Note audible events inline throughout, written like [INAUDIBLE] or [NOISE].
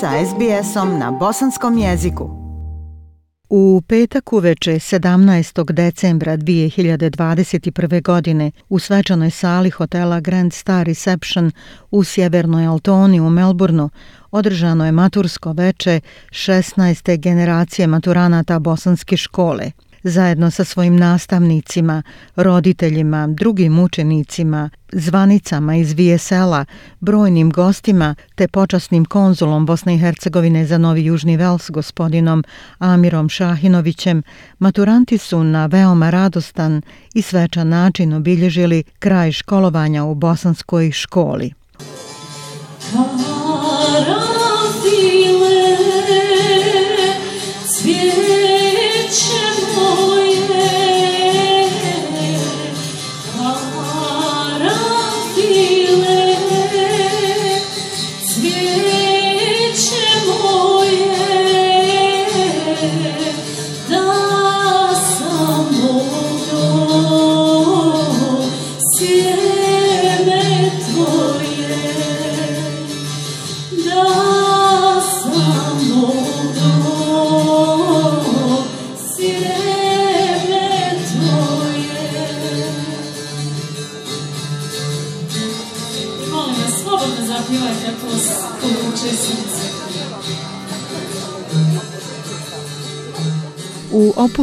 sa SBS-om na bosanskom jeziku. U petak uveče 17. decembra 2021. godine u svečanoj sali hotela Grand Star Reception u sjevernoj Altoni u Melbourneu održano je matursko veče 16. generacije maturanata bosanske škole – zajedno sa svojim nastavnicima, roditeljima, drugim učenicima, zvanicama iz VSL-a, brojnim gostima te počasnim konzulom Bosne i Hercegovine za Novi Južni Vels gospodinom Amirom Šahinovićem, maturanti su na veoma radostan i svečan način obilježili kraj školovanja u bosanskoj školi.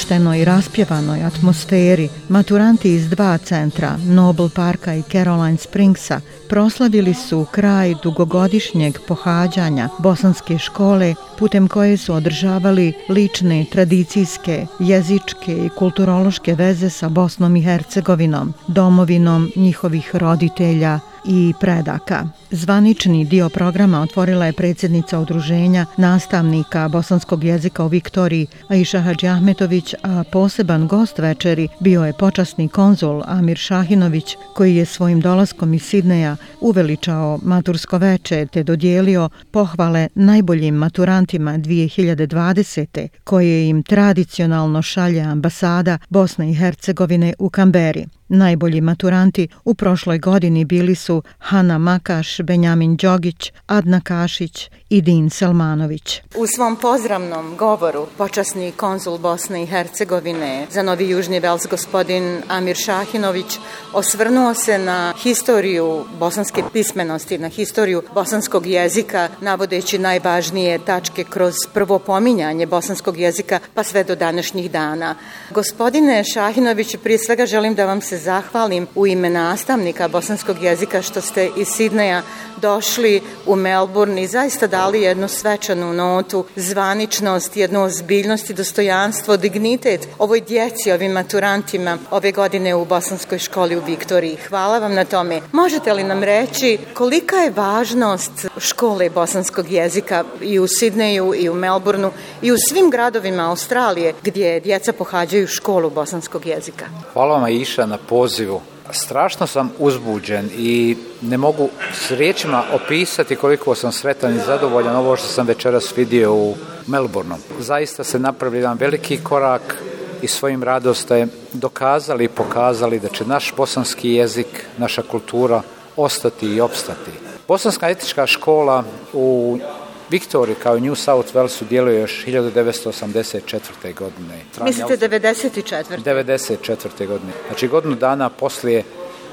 opuštenoj i raspjevanoj atmosferi maturanti iz dva centra, Noble Parka i Caroline Springsa, proslavili su kraj dugogodišnjeg pohađanja bosanske škole putem koje su održavali lične, tradicijske, jezičke i kulturološke veze sa Bosnom i Hercegovinom, domovinom njihovih roditelja i predaka. Zvanični dio programa otvorila je predsjednica udruženja nastavnika bosanskog jezika u Viktoriji Aisha Hadži Ahmetović, a poseban gost večeri bio je počasni konzul Amir Šahinović koji je svojim dolaskom iz Sidneja uveličao matursko veče te dodijelio pohvale najboljim maturantima 2020. koje im tradicionalno šalje ambasada Bosne i Hercegovine u Kamberi. Najbolji maturanti u prošloj godini bili su Hana Makaš, Benjamin Đogić, Adna Kašić i Din Selmanović. U svom pozdravnom govoru počasni konzul Bosne i Hercegovine za Novi Južni Vels gospodin Amir Šahinović osvrnuo se na historiju bosanske pismenosti, na historiju bosanskog jezika, navodeći najvažnije tačke kroz prvo pominjanje bosanskog jezika pa sve do današnjih dana. Gospodine Šahinović, prije svega želim da vam se zahvalim u ime nastavnika bosanskog jezika što ste iz Sidneja došli u Melbourne i zaista dali jednu svečanu notu, zvaničnost, jednu ozbiljnost i dostojanstvo, dignitet ovoj djeci, ovim maturantima ove godine u Bosanskoj školi u Viktoriji. Hvala vam na tome. Možete li nam reći kolika je važnost škole bosanskog jezika i u Sidneju i u Melbourneu i u svim gradovima Australije gdje djeca pohađaju školu bosanskog jezika? Hvala vam Iša na pozivu. Strašno sam uzbuđen i ne mogu s riječima opisati koliko sam sretan i zadovoljan ovo što sam večeras vidio u Melbourneu. Zaista se napravio jedan veliki korak i svojim radom dokazali i pokazali da će naš bosanski jezik, naša kultura ostati i opstati. Bosanska etička škola u Viktori kao i New South Wales djeluje još 1984. godine. Mislite 94. 94. godine. Znači godinu dana poslije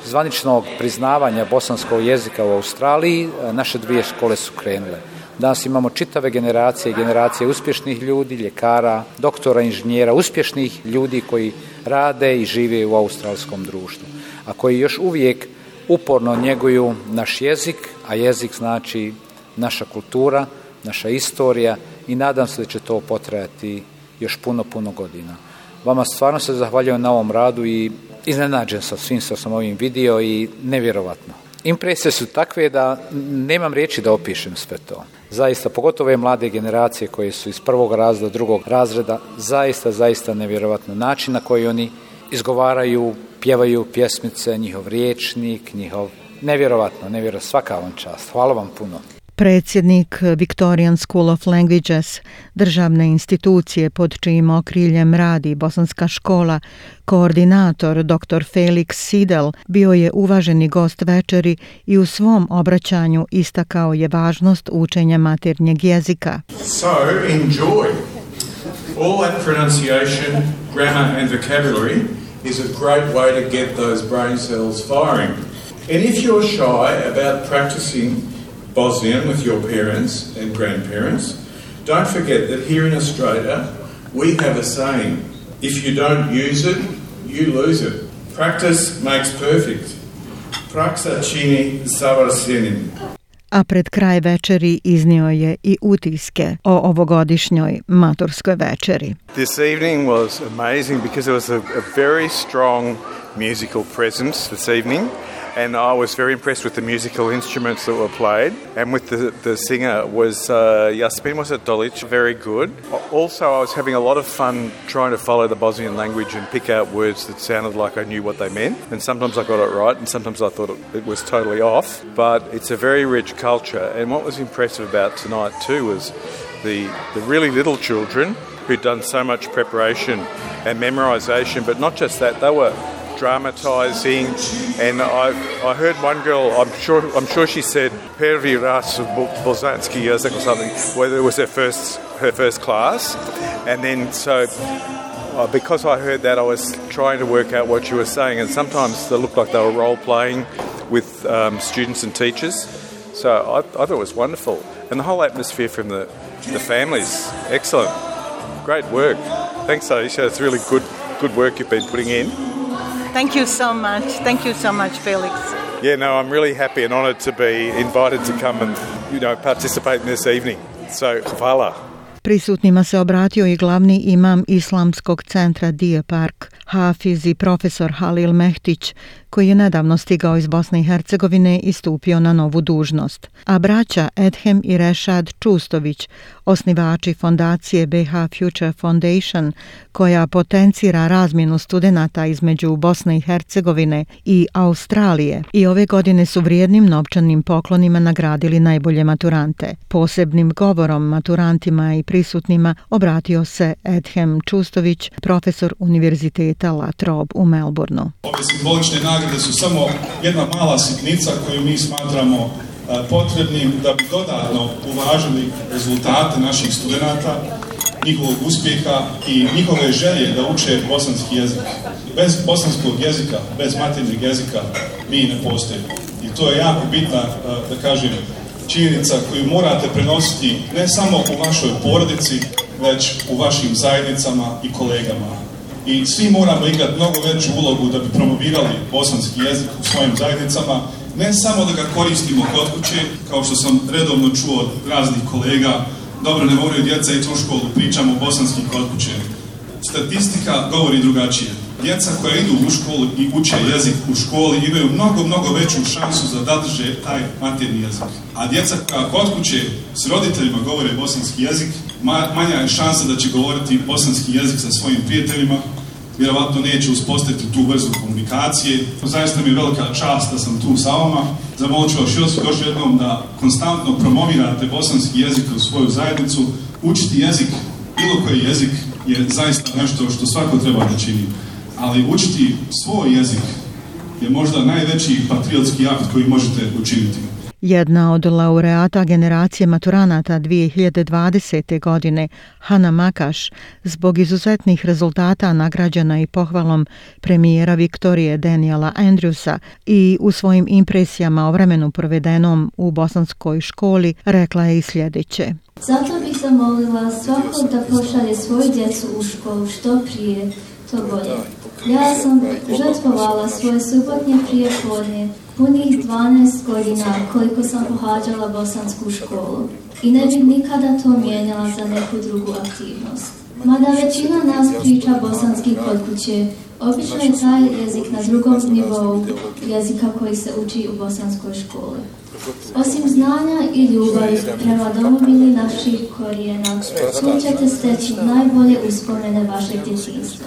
zvaničnog priznavanja bosanskog jezika u Australiji, e, naše dvije škole su krenule. Danas imamo čitave generacije, generacije uspješnih ljudi, ljekara, doktora, inženjera, uspješnih ljudi koji rade i žive u australskom društvu, a koji još uvijek uporno njeguju naš jezik, a jezik znači naša kultura, naša istorija i nadam se da će to potrajati još puno, puno godina. Vama stvarno se zahvaljujem na ovom radu i iznenađen sam svim što sam ovim vidio i nevjerovatno. Impresije su takve da nemam riječi da opišem sve to. Zaista, pogotovo ove mlade generacije koje su iz prvog razreda, drugog razreda, zaista, zaista nevjerovatno način na koji oni izgovaraju, pjevaju pjesmice, njihov riječnik, njihov... Nevjerovatno, nevjerovatno, svaka vam čast. Hvala vam puno. Predsjednik Victorian School of Languages, državne institucije pod čijim okriljem radi Bosanska škola, koordinator dr. Felix Sidel bio je uvaženi gost večeri i u svom obraćanju istakao je važnost učenja maternjeg jezika. So, enjoy. All that pronunciation, grammar and vocabulary is a great way to get those brain cells firing. And if you're shy about practicing Bosnian with your parents and grandparents, don't forget that here in Australia we have a saying if you don't use it, you lose it. Practice makes perfect. Praksa čini savršenim. A pred kraj večeri iznio je i utiske o ovogodišnjoj maturskoj večeri. This evening was amazing because there was a, a very strong musical presence this evening and I was very impressed with the musical instruments that were played, and with the, the singer was uh, Yasmin was at Dolic, very good. Also, I was having a lot of fun trying to follow the Bosnian language and pick out words that sounded like I knew what they meant, and sometimes I got it right, and sometimes I thought it, it was totally off. But it's a very rich culture, and what was impressive about tonight too was the, the really little children who'd done so much preparation and memorisation, but not just that, they were dramatising, and I, I heard one girl, I'm sure, I'm sure she said Pervy Ras Bolzanski or something, whether it was her first her first class, and then so. Uh, because I heard that, I was trying to work out what she was saying, and sometimes they looked like they were role playing with um, students and teachers. So I, I, thought it was wonderful. And the whole atmosphere from the, the families, excellent. Great work. Thanks, Aisha. It's really good, good work you've been putting in. Thank you so much. Thank you so much, Felix. Yeah, no, I'm really happy and honoured to be invited to come and, you know, participate in this evening. So, hvala. Prisutnima se obratio i glavni imam Islamskog centra Dije Park, Hafiz i profesor Halil Mehtić, koji je nedavno stigao iz Bosne i Hercegovine i stupio na novu dužnost. A braća Edhem i Rešad Čustović Osnivači fondacije BH Future Foundation, koja potencira razmjenu studenata između Bosne i Hercegovine i Australije i ove godine su vrijednim novčanim poklonima nagradili najbolje maturante. Posebnim govorom maturantima i prisutnima obratio se Edhem Čustović, profesor Univerziteta La u Melbourneu. Ove simbolične nagrade su samo jedna mala sitnica koju mi smatramo E, potrebnim da bi dodatno uvažili rezultate naših studenta, njihovog uspjeha i njihove želje da uče bosanski jezik. Bez bosanskog jezika, bez maternjeg jezika mi ne postojimo. I to je jako bitna, e, da kažem, činjenica koju morate prenositi ne samo u vašoj porodici, već u vašim zajednicama i kolegama. I svi moramo igrati mnogo veću ulogu da bi promovirali bosanski jezik u svojim zajednicama ne samo da ga koristimo kod kuće, kao što sam redovno čuo od raznih kolega, dobro ne moraju djeca i u školu, pričamo o bosanskim kod kuće. Statistika govori drugačije. Djeca koja idu u školu i uče jezik u školi imaju mnogo, mnogo veću šansu da zadrže taj materni jezik. A djeca koja kod kuće s roditeljima govore bosanski jezik, manja je šansa da će govoriti bosanski jezik sa svojim prijateljima, vjerovatno neće uspostaviti tu vrstu komunikacije. Zaista mi je velika čast da sam tu sa vama. Zamolit ću još jednom da konstantno promovirate bosanski jezik u svoju zajednicu. Učiti jezik, bilo koji jezik, je zaista nešto što svako treba da čini. Ali učiti svoj jezik je možda najveći patriotski akt koji možete učiniti. Jedna od laureata generacije maturanata 2020. godine, Hana Makaš, zbog izuzetnih rezultata nagrađena i pohvalom premijera Viktorije Daniela Andrewsa i u svojim impresijama o vremenu provedenom u bosanskoj školi rekla je i sljedeće. Zato bih zamolila da pošalje svoju djecu u školu što prije, to bolje. Ja sam žrtvovala svoje subotnje prijepodne punih 12 godina koliko sam pohađala bosansku školu i ne bih nikada to mijenjala za neku drugu aktivnost. Mada većina nas priča bosanski kod kuće, obično je taj jezik na drugom nivou jezika koji se uči u bosanskoj školi. Osim znanja i ljubavi prema domovini naših korijena, tu ćete steći najbolje uspomene vašeg djetinjstva.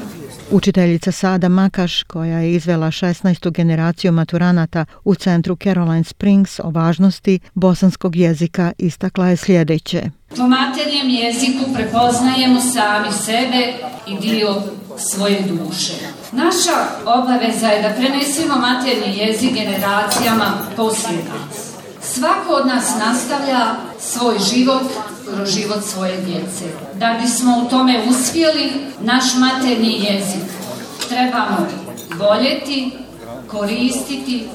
Učiteljica Sada Makaš, koja je izvela 16. generaciju maturanata u centru Caroline Springs o važnosti bosanskog jezika, istakla je sljedeće. Po jeziku prepoznajemo sami sebe i dio svoje duše. Naša obaveza je da prenesemo materni jezik generacijama poslije nas. Svako od nas nastavlja svoj život kroz život svoje djece. Da bismo u tome uspjeli, naš materni jezik trebamo voljeti, koristiti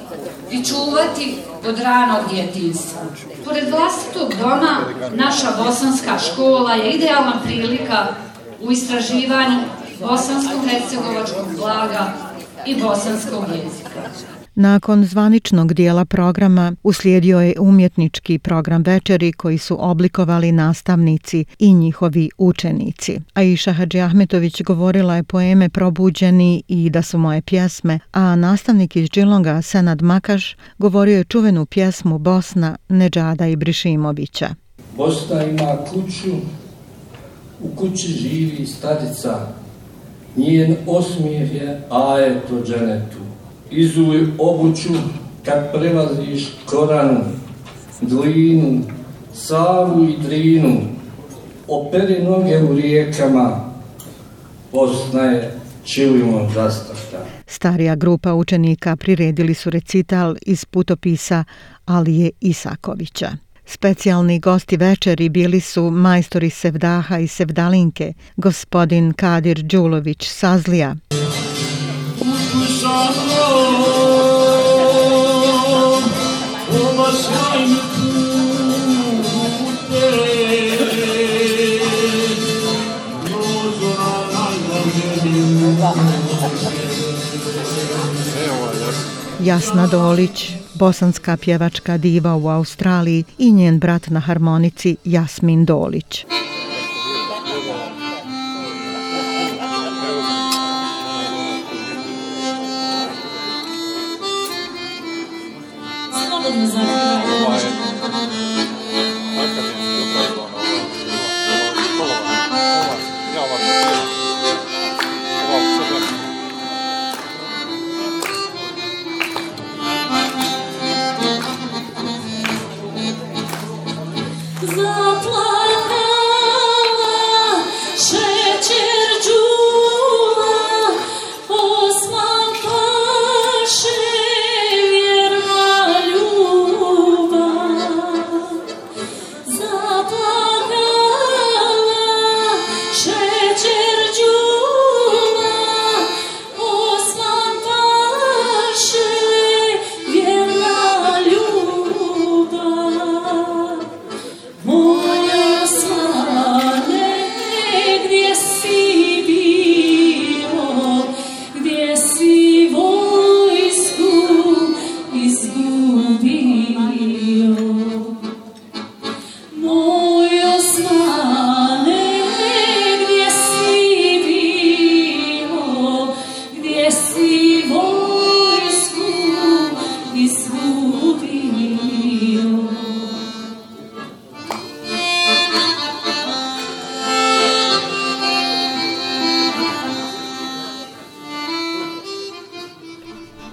i čuvati od ranog djetinstva. Pored vlastitog doma, naša bosanska škola je idealna prilika u istraživanju bosanskog hercegovačkog blaga i bosanskog jezika. Nakon zvaničnog dijela programa uslijedio je umjetnički program večeri koji su oblikovali nastavnici i njihovi učenici. Aisha Hadži Ahmetović govorila je poeme Probuđeni i Da su moje pjesme, a nastavnik iz Džilonga Senad Makaš govorio je čuvenu pjesmu Bosna Neđada i Brišimovića. Bosna ima kuću, u kući živi stadica, njen osmijeh je dženetu izuj obuću kad prelaziš Koranu, Glinu, Savu i Drinu, operi noge u rijekama, je čilimo zastavka. Starija grupa učenika priredili su recital iz putopisa Alije Isakovića. Specijalni gosti večeri bili su majstori Sevdaha i Sevdalinke, gospodin Kadir Đulović Sazlija. Jasna Dolić, bosanska pjevačka diva u Australiji i njen brat na harmonici Jasmin Dolić.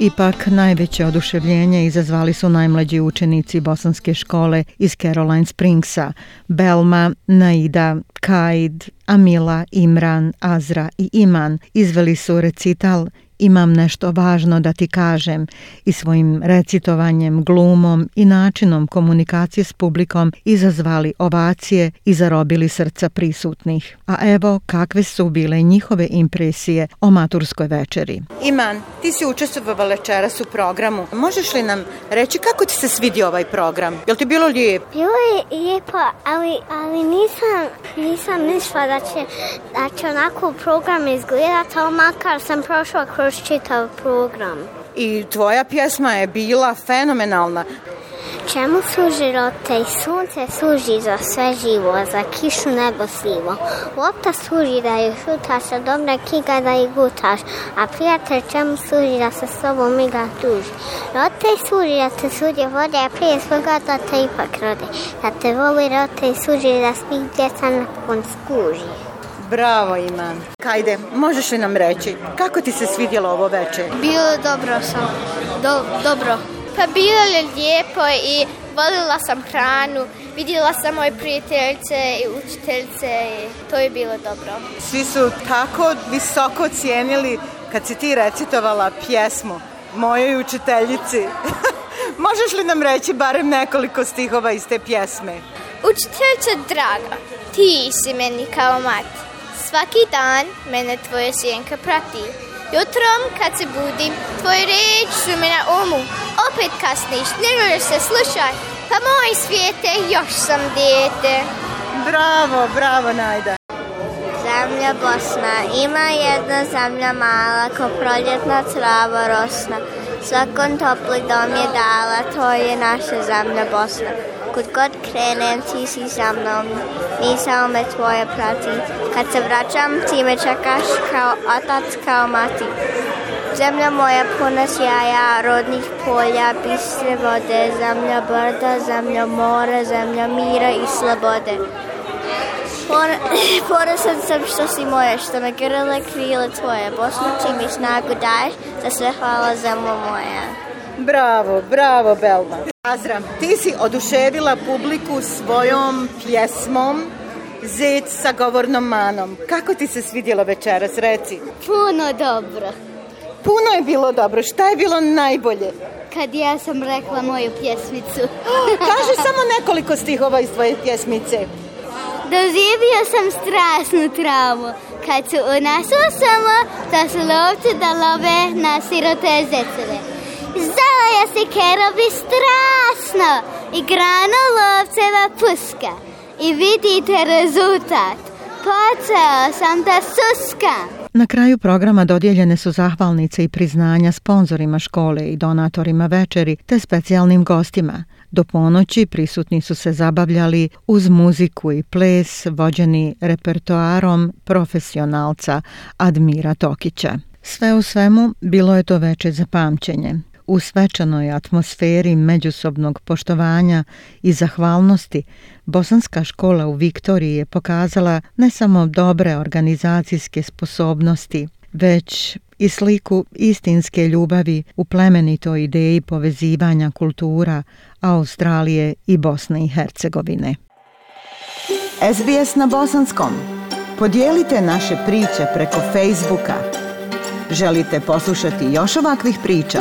Ipak najveće oduševljenje izazvali su najmlađi učenici bosanske škole iz Caroline Springsa, Belma, Naida, Kaid, Amila, Imran, Azra i Iman. Izveli su recital imam nešto važno da ti kažem i svojim recitovanjem, glumom i načinom komunikacije s publikom izazvali ovacije i zarobili srca prisutnih. A evo kakve su bile njihove impresije o maturskoj večeri. Iman, ti si učestvovala večeras u programu. Možeš li nam reći kako ti se svidio ovaj program? Jel ti bilo lijepo? Bilo je lijepo, ali, ali nisam, nisam mislila da će, da će onako program izgledati, ali makar sam prošla kroz kroz čitav program. I tvoja pjesma je bila fenomenalna. Čemu služi rote i sunce? Služi za sve živo, za kišu nebo slivo. Lopta služi da ju šutaš, a dobra kiga da ju gutaš. A prijatelj čemu služi da se sobom igra duži? Rote i služi da te suđe vode, a prije svoga da te ipak rode. Da te voli rote i služi da svih djeca nakon skuži. Bravo Iman. Kajde, možeš li nam reći, kako ti se svidjelo ovo večer? Bilo je dobro sam. dobro. Pa bilo je lijepo i volila sam hranu, vidjela sam moje prijateljice i učiteljice i to je bilo dobro. Svi su tako visoko cijenili kad si ti recitovala pjesmu mojoj učiteljici. [LAUGHS] Možeš li nam reći barem nekoliko stihova iz te pjesme? Učiteljica draga, ti si meni kao mati. Svaki dan mene tvoje sjenka prati. Jutrom kad se budim, tvoje reč su me na umu. Opet kasniš, ne možeš se slušaj, pa moj svijete, još sam dijete. Bravo, bravo Najda. Zemlja Bosna, ima jedna zemlja mala, ko proljetna trava rosna. Svakom topli dom je dala, to je naša zemlja Bosna. kot god krenem, ti si za mnom, nisem med tvoje prati. Kad se vračam, ti me čakaš kao otac, kao mati. Zemlja moja puna sjaja, rodnih polja, bistre vode, zemlja brda, zemlja mora, zemlja mira i slobode. [LAUGHS] Ponosan sam što si moje, što me grle krile tvoje, Bosnu ti mi snagu daješ, za sve hvala zemlja moja. Bravo, bravo Belma. Azra, ti si oduševila publiku svojom pjesmom Zec sa govornom manom. Kako ti se svidjelo večeras, reci? Puno dobro. Puno je bilo dobro. Šta je bilo najbolje? Kad ja sam rekla moju pjesmicu. [GASPS] Kaže [LAUGHS] samo nekoliko stihova iz tvoje pjesmice. Doživio sam strasnu travu. Kad su u nas usamo, da su da love na sirote zecele ja se kerovi strasno i grano lovceva puska. I vidite rezultat. Počeo sam da suskam. Na kraju programa dodijeljene su zahvalnice i priznanja sponzorima škole i donatorima večeri te specijalnim gostima. Do ponoći prisutni su se zabavljali uz muziku i ples vođeni repertoarom profesionalca Admira Tokića. Sve u svemu bilo je to veče za pamćenje. U svečanoj atmosferi međusobnog poštovanja i zahvalnosti, Bosanska škola u Viktoriji je pokazala ne samo dobre organizacijske sposobnosti, već i sliku istinske ljubavi u plemenitoj ideji povezivanja kultura Australije i Bosne i Hercegovine. SBS na bosanskom. Podijelite naše priče preko Facebooka. Želite poslušati još ovakvih priča?